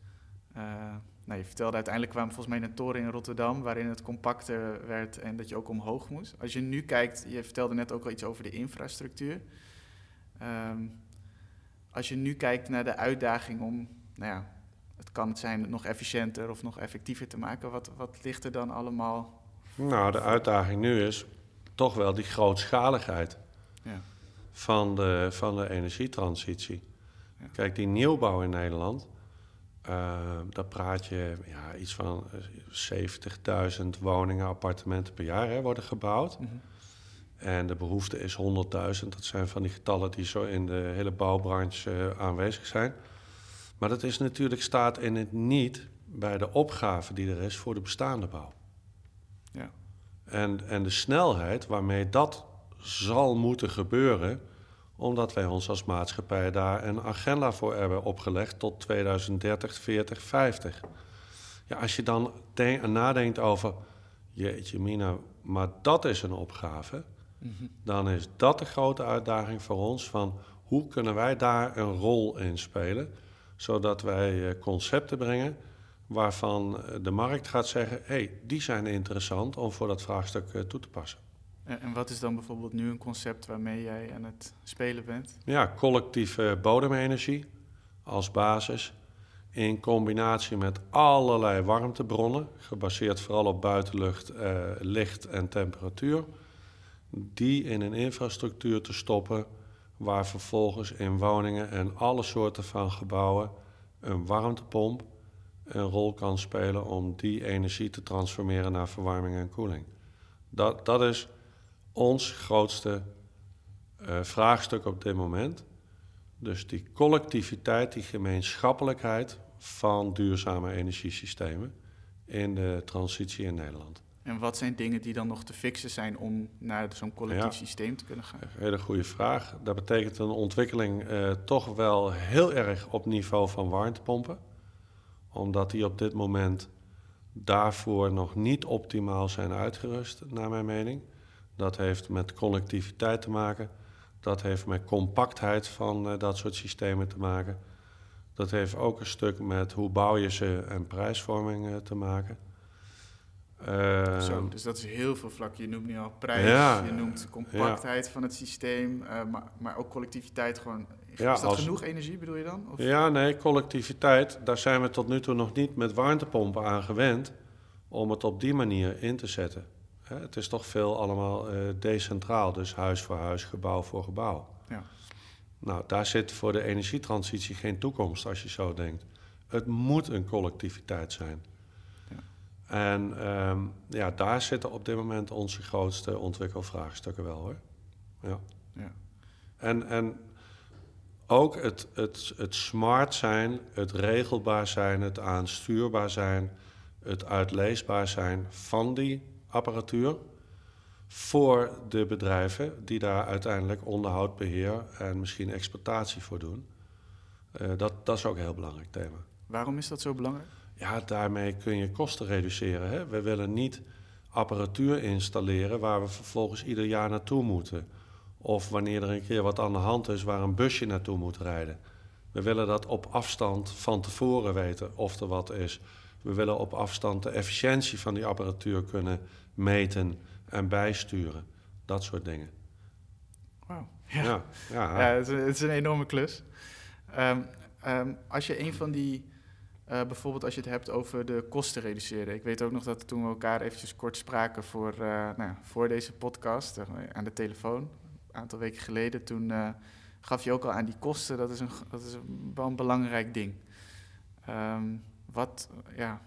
Uh, nou, je vertelde uiteindelijk kwamen volgens mij een toren in Rotterdam waarin het compacter werd en dat je ook omhoog moest. Als je nu kijkt, je vertelde net ook al iets over de infrastructuur. Um, als je nu kijkt naar de uitdaging om, nou ja, het kan het zijn nog efficiënter of nog effectiever te maken, wat, wat ligt er dan allemaal? Nou, de uitdaging nu is toch wel die grootschaligheid ja. van, de, van de energietransitie. Kijk, die nieuwbouw in Nederland, uh, daar praat je ja, iets van 70.000 woningen, appartementen per jaar hè, worden gebouwd. Mm en de behoefte is 100.000. Dat zijn van die getallen die zo in de hele bouwbranche uh, aanwezig zijn. Maar dat is natuurlijk staat in het niet bij de opgave die er is voor de bestaande bouw. Ja. En, en de snelheid waarmee dat zal moeten gebeuren, omdat wij ons als maatschappij daar een agenda voor hebben opgelegd tot 2030, 40, 50. Ja, als je dan nadenkt over, jeetje mina, maar dat is een opgave dan is dat de grote uitdaging voor ons van hoe kunnen wij daar een rol in spelen, zodat wij eh, concepten brengen waarvan eh, de markt gaat zeggen, hé, hey, die zijn interessant om voor dat vraagstuk eh, toe te passen. En wat is dan bijvoorbeeld nu een concept waarmee jij aan het spelen bent? Ja, collectieve bodemenergie als basis. In combinatie met allerlei warmtebronnen, gebaseerd vooral op buitenlucht, licht en temperatuur die in een infrastructuur te stoppen waar vervolgens in woningen en alle soorten van gebouwen een warmtepomp een rol kan spelen om die energie te transformeren naar verwarming en koeling. Dat, dat is ons grootste uh, vraagstuk op dit moment. Dus die collectiviteit, die gemeenschappelijkheid van duurzame energiesystemen in de transitie in Nederland. En wat zijn dingen die dan nog te fixen zijn om naar zo'n collectief systeem te kunnen gaan? Hele goede vraag. Dat betekent een ontwikkeling eh, toch wel heel erg op niveau van warmtepompen. Omdat die op dit moment daarvoor nog niet optimaal zijn uitgerust, naar mijn mening. Dat heeft met connectiviteit te maken. Dat heeft met compactheid van uh, dat soort systemen te maken. Dat heeft ook een stuk met hoe bouw je ze en prijsvorming uh, te maken. Uh, Zo, dus dat is heel veel vlak. Je noemt nu al prijs, je noemt compactheid van het systeem, uh, maar, maar ook collectiviteit gewoon. Is dat genoeg energie, bedoel je dan? Of? Ja, nee, collectiviteit, daar zijn we tot nu toe nog niet met warmtepompen aan gewend om het op die manier in te zetten. Hè, het is toch veel allemaal uh, decentraal, dus huis voor huis, gebouw voor gebouw. Ja. Nou, daar zit voor de energietransitie geen toekomst als je zo denkt. Het moet een collectiviteit zijn. En um, ja, daar zitten op dit moment onze grootste ontwikkelvraagstukken wel hoor. Ja. ja. En, en ook het, het, het smart zijn, het regelbaar zijn, het aanstuurbaar zijn, het uitleesbaar zijn van die apparatuur voor de bedrijven die daar uiteindelijk onderhoud, beheer en misschien exploitatie voor doen. Uh, dat, dat is ook een heel belangrijk thema. Waarom is dat zo belangrijk? Ja, daarmee kun je kosten reduceren. Hè? We willen niet apparatuur installeren waar we vervolgens ieder jaar naartoe moeten. Of wanneer er een keer wat aan de hand is waar een busje naartoe moet rijden. We willen dat op afstand van tevoren weten of er wat is. We willen op afstand de efficiëntie van die apparatuur kunnen meten en bijsturen. Dat soort dingen. Wauw. Ja, ja, ja. ja het, is, een enorme klus. Um, um, als je een van die uh, bijvoorbeeld als je het hebt over de kosten reduceren. Ik weet ook nog dat toen we elkaar eventjes kort spraken voor, uh, nou, voor deze podcast uh, aan de telefoon, een aantal weken geleden, toen gaf je ook al aan die kosten, dat is, een, dat is een, wel een belangrijk ding. Um, wat, ja,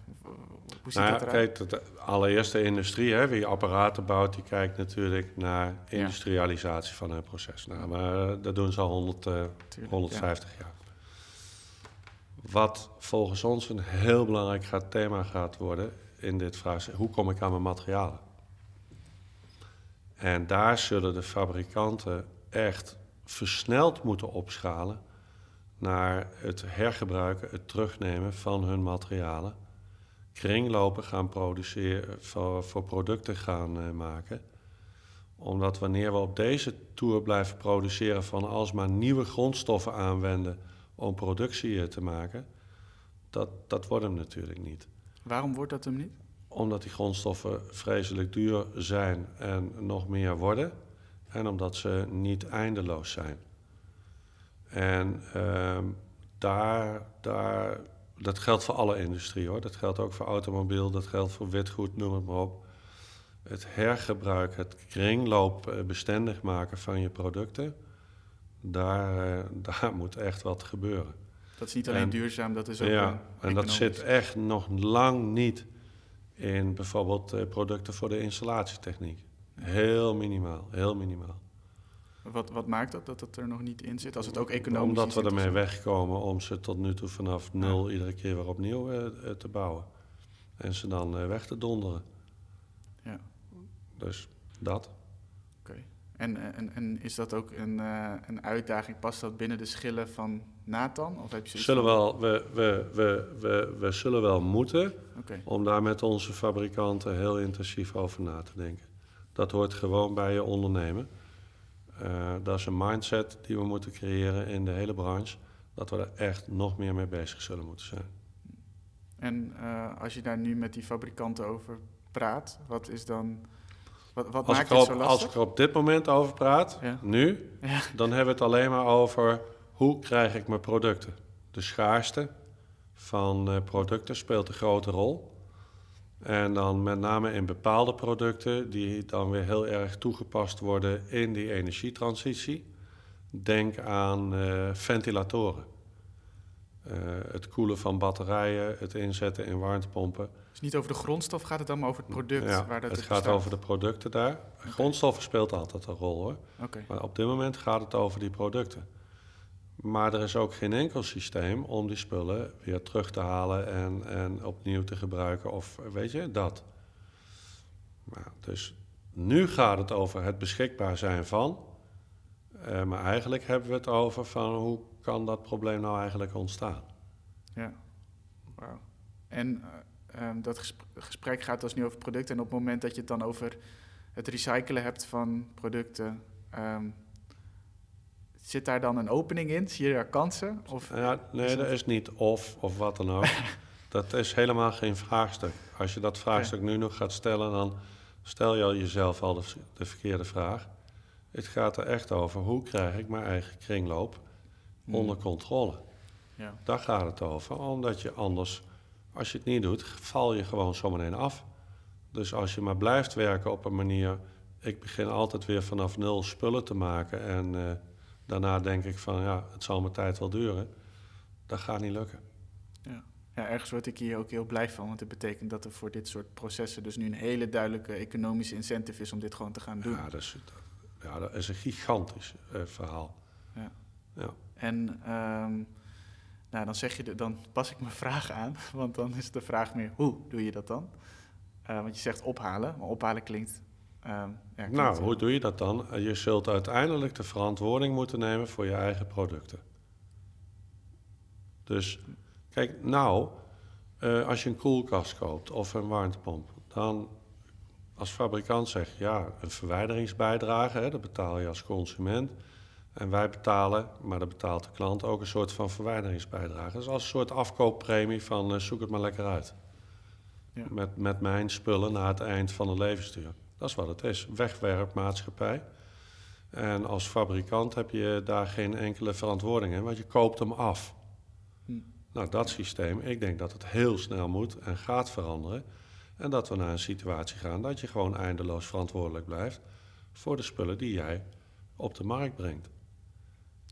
hoe ziet Nou dat eruit? kijk, de allereerste industrie, hè, wie apparaten bouwt, die kijkt natuurlijk naar industrialisatie van een proces. Nou, maar eh, dat doen ze al 100, eh, Tuurlijk, 150 jaar. Wat volgens ons een heel belangrijk gaat, thema gaat worden in dit vraagstuk, hoe kom ik aan mijn materialen? En daar zullen de fabrikanten echt versneld moeten opschalen naar het hergebruiken, het terugnemen van hun materialen. Kringlopen gaan produceren, voor, voor producten gaan eh, maken. Omdat wanneer we op deze toer blijven produceren van alsmaar nieuwe grondstoffen aanwenden om productie eh, te maken, dat, dat wordt hem natuurlijk niet Waarom wordt dat hem niet? omdat die grondstoffen vreselijk duur zijn en nog meer worden. En omdat ze niet eindeloos zijn. En ehm, daar, daar, dat geldt voor alle industrie hoor. Dat geldt ook voor automobiel, dat geldt voor witgoed, noem het maar op. Het hergebruik, het kringloop eh, bestendig maken van je producten, daar, eh, daar moet echt wat gebeuren. Dat is niet alleen En- duurzaam, dat is ook Ja, eh, en dat zit echt nog lang niet in bijvoorbeeld eh, producten voor de installatietechniek. Heel minimaal, heel minimaal. Wat, wat maakt dat, dat het er nog niet in zit? Als het ook economisch Omdat we ermee wegkomen om ze tot nu toe vanaf nul iedere keer weer opnieuw te bouwen. En ze dan weg te donderen. Ja, Dus dat. En, eh, en, en is dat ook een, eh, een uitdaging? Past dat binnen de schillen van Nathan? Of heb je Zullen wel, we, we, we, we, we zullen wel moeten om daar met onze fabrikanten heel intensief over na te denken. Dat hoort gewoon bij je ondernemen. Eh, dat is een mindset die we moeten creëren in de hele branche. Dat we er echt nog meer mee bezig zullen moeten zijn. en als je daar nu met die fabrikanten over praat, wat is dan... Wat, wat Als ik, maakt er op, zo als lastig? ik er op dit moment over praat, Ja. nu, Ja. dan hebben we het alleen maar over hoe krijg ik mijn producten. De schaarste van eh, producten speelt een grote rol. En dan met name in bepaalde producten die dan weer heel erg toegepast worden in die energietransitie. Denk aan eh, ventilatoren. Eh, het koelen van batterijen, het inzetten in warmtepompen. Dus niet over de grondstof gaat het dan, maar over het product Ja, waar dat het in gaat bestaat. over de producten daar. Grondstoffen speelt altijd een rol hoor. Oké, Maar op dit moment gaat het over die producten. Maar er is ook geen enkel systeem om die spullen weer terug te halen en, en opnieuw te gebruiken. Of weet je, dat. Nou, dus nu gaat het over het beschikbaar zijn van. Eh, maar eigenlijk hebben we het over van hoe kan dat probleem nou eigenlijk ontstaan. ja. Wauw. En eh, ehm, dat gesp- gesprek gaat dus nu over producten. En op het moment dat je het dan over het recyclen hebt van producten... ehm, zit daar dan een opening in? Zie je daar kansen? Of, Ja, nee, Is dat- dat is niet of of wat dan ook. dat is helemaal geen vraagstuk. Als je dat vraagstuk nu nog gaat stellen, dan stel je al jezelf al de, de verkeerde vraag. Het gaat er echt over hoe krijg ik mijn eigen kringloop Hmm. onder controle. Ja. Daar gaat het over, omdat je anders, als je het niet doet, val je gewoon zometeen af. Dus als je maar blijft werken op een manier, ik begin altijd weer vanaf nul spullen te maken en eh, daarna denk ik van ja, het zal mijn tijd wel duren, dat gaat niet lukken. Ja. ja, ergens word ik hier ook heel blij van. Want het betekent dat er voor dit soort processen... dus nu een hele duidelijke economische incentive is om dit gewoon te gaan doen. Ja, dat is, ja, dat is een gigantisch eh, verhaal. Ja. Ja. En ehm, nou, dan, zeg je de, dan pas ik mijn vraag aan, want dan is de vraag meer hoe doe je dat dan? Eh, want je zegt ophalen, maar ophalen klinkt. ehm, ja, klinkt Nou, hoe doe je dat dan? Eh, Je zult uiteindelijk de verantwoording moeten nemen voor je eigen producten. Dus kijk, nou, eh, als je een koelkast koopt of een warmtepomp, dan als fabrikant zeg je ja, een verwijderingsbijdrage, hè, dat betaal je als consument. En wij betalen, maar dat betaalt de klant ook een soort van verwijderingsbijdrage. Dat is als een soort afkooppremie van eh, zoek het maar lekker uit. Ja. Met, met mijn spullen na het eind van een levensduur. Dat is wat het is. Wegwerpmaatschappij. En als fabrikant heb je daar geen enkele verantwoording in, want je koopt hem af. Hm. Nou, dat systeem, ik denk dat het heel snel moet en gaat veranderen. En dat we naar een situatie gaan dat je gewoon eindeloos verantwoordelijk blijft voor de spullen die jij op de markt brengt.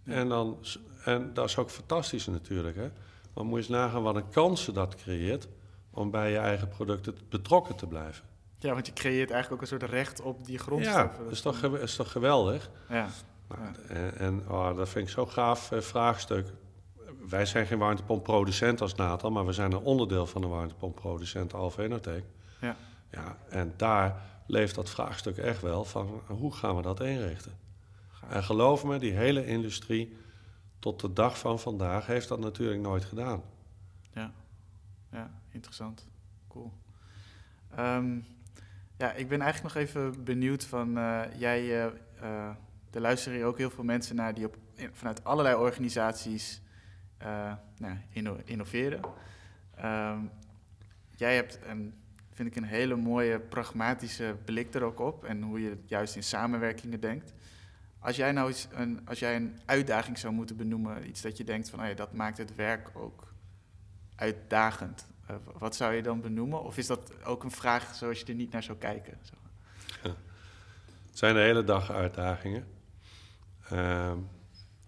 Ja. En, dan, en dat is ook fantastisch natuurlijk, hè? Maar moet je eens nagaan wat een kansen dat creëert om bij je eigen producten betrokken te blijven. Ja, want je creëert eigenlijk ook een soort recht op die Ja, grondstoffen. dat is toch, gew- is toch geweldig? Ja, Nou, Ja. En, en oh, dat vind ik zo'n gaaf eh, vraagstuk. Wij zijn geen warmtepompproducent als Natal, maar we zijn een onderdeel van de warmtepompproducent Alvenotech. ja, Ja, en daar leeft dat vraagstuk echt wel van hoe gaan we dat inrichten? En geloof me, die hele industrie tot de dag van vandaag heeft dat natuurlijk nooit gedaan. ja, ja, interessant. Cool. Ehm, ja, ik ben eigenlijk nog even benieuwd van, eh, jij, eh, eh, er luisteren ook heel veel mensen naar die op, vanuit allerlei organisaties nou, inno- innoveren. Ehm, jij hebt, een, vind ik, een hele mooie pragmatische blik er ook op en hoe je juist in samenwerkingen denkt. Als jij nou een, als jij een uitdaging zou moeten benoemen, iets dat je denkt van, oh ja, dat maakt het werk ook uitdagend. Eh, wat zou je dan benoemen? Of is dat ook een vraag zoals je er niet naar zou kijken? Zo. Het zijn de hele dag uitdagingen. Ehm,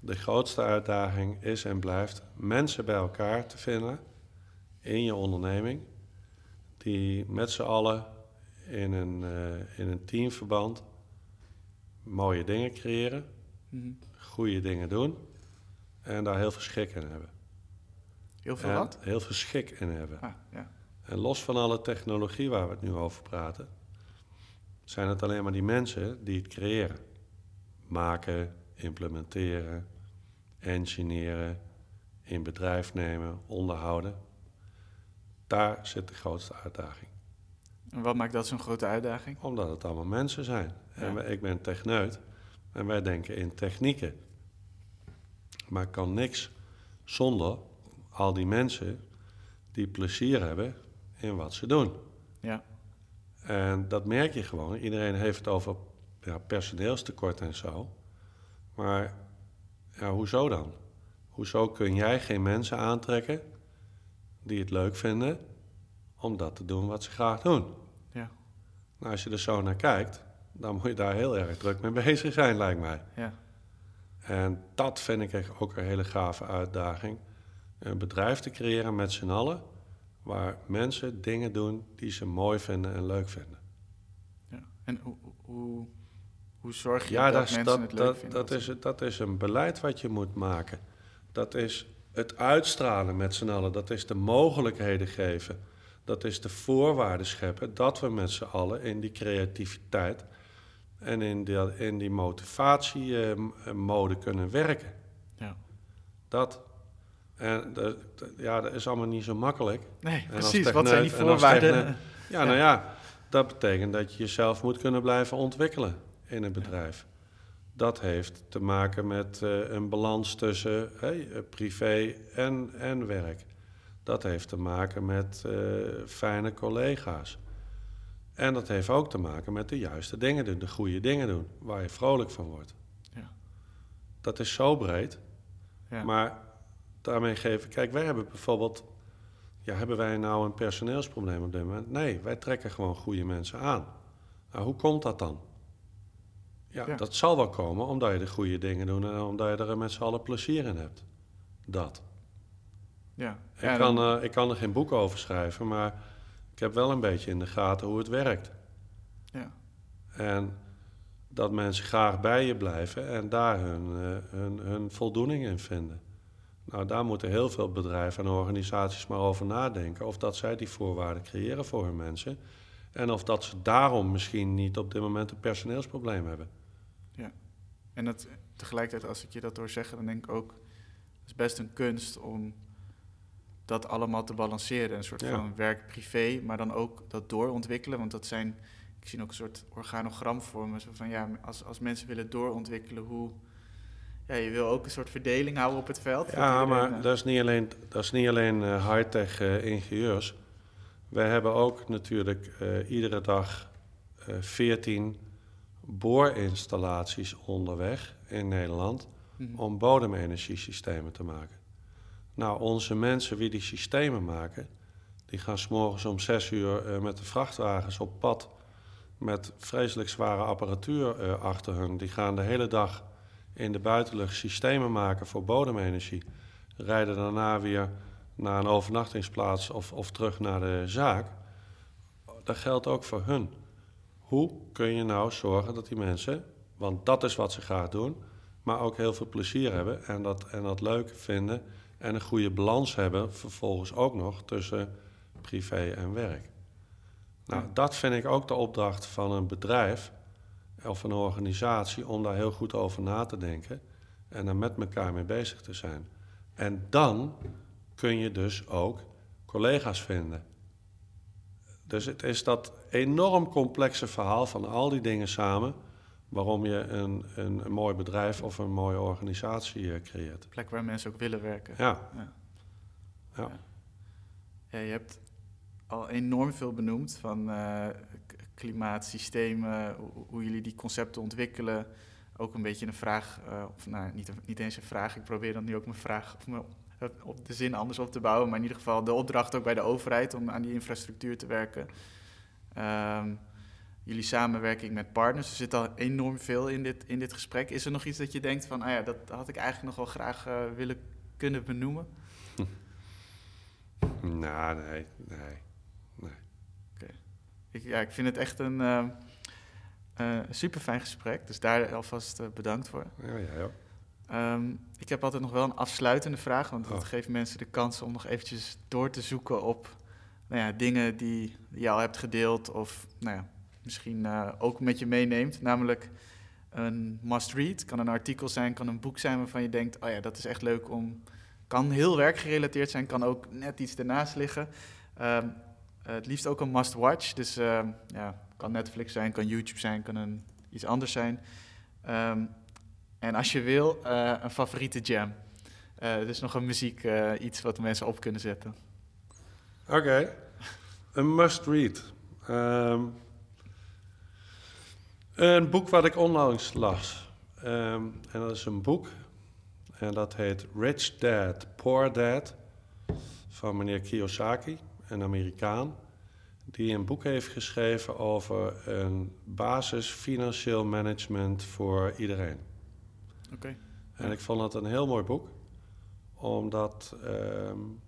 de grootste uitdaging is en blijft mensen bij elkaar te vinden in je onderneming, die met z'n allen in een, eh, in een teamverband mooie dingen creëren, Mhm. goede dingen doen en daar heel veel schik in hebben. Heel veel En wat? Heel veel schik in hebben. Ah, ja. En los van alle technologie waar we het nu over praten, zijn het alleen maar die mensen die het creëren. Maken, implementeren, engineeren, in bedrijf nemen, onderhouden. Daar zit de grootste uitdaging. En wat maakt dat zo'n grote uitdaging? Omdat het allemaal mensen zijn. En wij- ik ben techneut en wij denken in technieken. Maar ik kan niks zonder al die mensen die plezier hebben in wat ze doen. Ja, En dat merk je gewoon. Iedereen heeft het over ja, personeelstekort en zo. Maar ja, hoezo dan? Hoezo kun jij geen mensen aantrekken die het leuk vinden om dat te doen wat ze graag doen? ja, Nou, als je er zo naar kijkt, dan moet je daar heel erg druk mee bezig zijn, lijkt mij. ja, En dat vind ik echt ook een hele gave uitdaging. Een bedrijf te creëren met z'n allen, waar mensen dingen doen die ze mooi vinden en leuk vinden. ja. En hoe, hoe, hoe zorg je Ja, dat, dat, mensen dat, het leuk dat, vinden? dat, is, dat is een beleid wat je moet maken. Dat is het uitstralen met z'n allen. Dat is de mogelijkheden geven. Dat is de voorwaarden scheppen dat we met z'n allen in die creativiteit en in die, in die motivatiemode kunnen werken. Ja. Dat. En ja, dat is allemaal niet zo makkelijk. Nee, precies. Wat zijn die voorwaarden? techneut- Ja, nou ja, dat betekent dat je jezelf moet kunnen blijven ontwikkelen in een bedrijf. Dat heeft te maken met eh, een balans tussen hey, privé en, en werk. Dat heeft te maken met eh, fijne collega's. En dat heeft ook te maken met de juiste dingen doen, de goede dingen doen, waar je vrolijk van wordt. Ja. Dat is zo breed. Ja. Maar daarmee geven... Kijk, wij hebben bijvoorbeeld... Ja, hebben wij nou een personeelsprobleem op dit moment? Nee, wij trekken gewoon goede mensen aan. Nou, hoe komt dat dan? Ja, Ja. dat zal wel komen omdat je de goede dingen doet... en omdat je er met z'n allen plezier in hebt. Dat. Ja. Ik, Ja, kan, eh, ik kan er geen boek over schrijven, maar... ik heb wel een beetje in de gaten hoe het werkt. ja. En dat mensen graag bij je blijven en daar hun, eh, hun, hun voldoening in vinden. Nou, daar moeten heel veel bedrijven en organisaties maar over nadenken. Of dat zij die voorwaarden creëren voor hun mensen. En of dat ze daarom misschien niet op dit moment een personeelsprobleem hebben. En dat, tegelijkertijd, als ik je dat hoor zeggen, dan denk ik ook... het is best een kunst om dat allemaal te balanceren. Een soort Ja. van werk-privé, maar dan ook dat doorontwikkelen. Want dat zijn, ik zie ook een soort organogram voor me. Zo van, ja, als, als mensen willen doorontwikkelen, hoe... Ja, je wil ook een soort verdeling houden op het veld. Ja, maar dat is niet alleen, dat is niet alleen eh, high-tech eh, ingenieurs. Wij hebben ook natuurlijk eh, iedere dag eh 14 boorinstallaties onderweg in Nederland mhm. om bodemenergiesystemen te maken. Nou, onze mensen die die systemen maken, die gaan s'morgens om zes uur eh, met de vrachtwagens op pad met vreselijk zware apparatuur eh, achter hun. Die gaan de hele dag in de buitenlucht systemen maken voor bodemenergie. Rijden daarna weer naar een overnachtingsplaats of, of terug naar de zaak. Dat geldt ook voor hun. Hoe kun je nou zorgen dat die mensen, want dat is wat ze graag doen, maar ook heel veel plezier hebben en dat, en dat leuk vinden en een goede balans hebben vervolgens ook nog tussen privé en werk. Nou, dat vind ik ook de opdracht van een bedrijf of een organisatie om daar heel goed over na te denken en er met elkaar mee bezig te zijn. En dan kun je dus ook collega's vinden. Dus het is dat enorm complexe verhaal van al die dingen samen waarom je een, een, een mooi bedrijf of een mooie organisatie uh, creëert. Een plek waar mensen ook willen werken. Ja. ja. ja. ja. je hebt al enorm veel benoemd van uh, klimaatsystemen, hoe, hoe, jullie die concepten ontwikkelen. Ook een beetje een vraag, uh, of nou, niet, niet eens een vraag, ik probeer dan nu ook mijn vraag of mijn, op de zin anders op te bouwen, maar in ieder geval de opdracht ook bij de overheid om aan die infrastructuur te werken. Um, jullie samenwerking met partners. Er zit al enorm veel in dit, in dit gesprek. Is er nog iets dat je denkt van, ah ja, dat had ik eigenlijk nog wel graag uh, willen kunnen benoemen? Nou, nee, nee, nee. Okay. Ik, ja, ik vind het echt een uh, uh, super fijn gesprek, dus daar alvast bedankt voor. Ja, ja, ja. Um, ik heb altijd nog wel een afsluitende vraag, want dat oh. geeft mensen de kans om nog eventjes door te zoeken op nou ja, dingen die je al hebt gedeeld of nou ja, misschien uh, ook met je meeneemt. Namelijk een must-read. Kan een artikel zijn, kan een boek zijn waarvan je denkt: oh ja, dat is echt leuk om. Kan heel werkgerelateerd zijn, kan ook net iets ernaast liggen. Um, het liefst ook een must-watch. Dus uh, ja, kan Netflix zijn, kan YouTube zijn, kan een, iets anders zijn. Um, en als je wil, uh, een favoriete jam. dus nog een muziek, iets wat mensen op kunnen zetten. Oké, een must-read. Een boek wat ik onlangs las. Um, en dat is een boek. En dat heet Rich Dad, Poor Dad. Van meneer Kiyosaki, een Amerikaan. Die een boek heeft geschreven over een basis financieel management voor iedereen. Oké. En ik vond dat een heel mooi boek. Omdat um,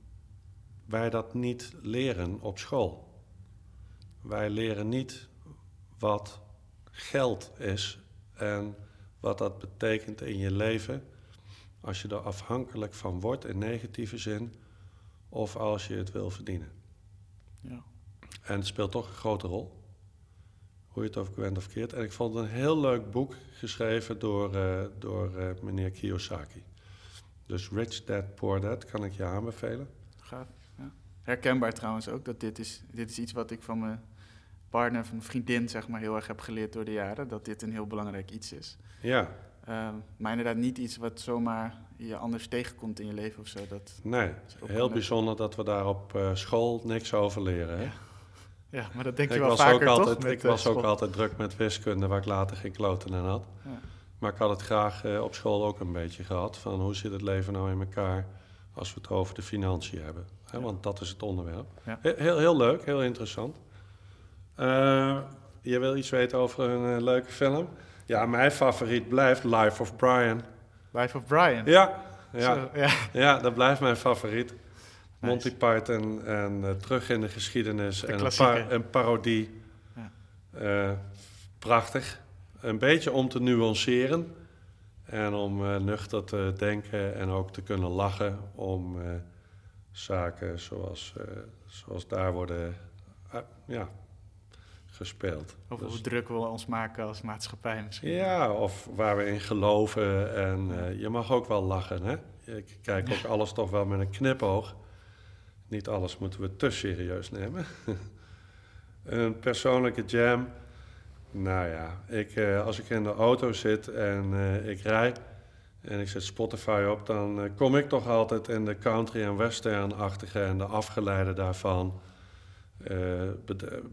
wij dat niet leren op school. Wij leren niet wat geld is en wat dat betekent in je leven als je er afhankelijk van wordt in negatieve zin of als je het wil verdienen. Ja. En het speelt toch een grote rol, hoe je het over bent of keert. En ik vond het een heel leuk boek geschreven door, uh, door uh, meneer Kiyosaki. Dus Rich Dad, Poor Dad kan ik je aanbevelen. Gaaf, ja. Herkenbaar trouwens ook, dat dit is, dit is iets wat ik van mijn partner, van een vriendin, zeg maar, heel erg heb geleerd door de jaren. Dat dit een heel belangrijk iets is. Ja. Uh, maar inderdaad niet iets wat zomaar je anders tegenkomt in je leven of zo. Dat nee, heel bijzonder dat we daar op uh, school niks over leren. Hè? Ja. ja. maar dat denk je ik wel was vaker, ook altijd, Met, ik was ook altijd druk met wiskunde, waar ik later geen kloten aan had. Ja. Maar ik had het graag uh, op school ook een beetje gehad. Van hoe zit het leven nou in elkaar als we het over de financiën hebben. Hè? Ja. Want dat is het onderwerp. Heel, heel leuk, heel interessant. Uh, je wil iets weten over een uh, leuke film? Ja, mijn favoriet blijft Life of Brian. Life of Brian? Ja, ja, Zo, ja. ja dat blijft mijn favoriet. Nice. Monty Python en uh, terug in de geschiedenis. De en een, par een, parodie. Ja. prachtig. Een beetje om te nuanceren. En om nuchter te denken en ook te kunnen lachen om zaken zoals, zoals daar worden ja, gespeeld. Dus, hoe druk we ons maken als maatschappij misschien. Ja, of waar we in geloven. En uh, je mag ook wel lachen, hè? Ik kijk ook alles toch wel met een knipoog. Niet alles moeten we te serieus nemen. een persoonlijke jam. Nou ja, ik, uh, als ik in de auto zit en uh, ik rij en ik zet Spotify op, dan kom ik toch altijd in de country en western-achtige en de afgeleide daarvan. Uh,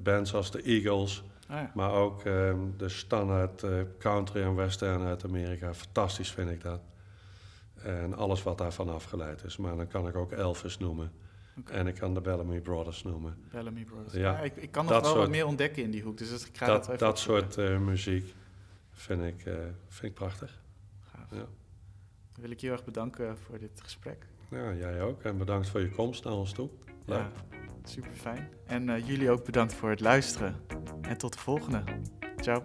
bands als de Eagles, ah, ja. maar ook um, de standaard uh, country en western uit Amerika. Fantastisch vind ik dat. En alles wat daarvan afgeleid is. Maar dan kan ik ook Elvis noemen. Okay. En ik kan de Bellamy Brothers noemen. Bellamy Brothers. Ja, ja ik, ik, kan nog wel soort, wat meer ontdekken in die hoek. Dus ik ga dat, dat, dat soort uh, muziek vind ik, vind ik prachtig. Gaaf. Ja. Dan wil ik je heel erg bedanken voor dit gesprek. Ja, jij ook. En bedankt voor je komst naar ons toe. Leuk. Ja, Super fijn. En eh, jullie ook bedankt voor het luisteren. En tot de volgende. Ciao.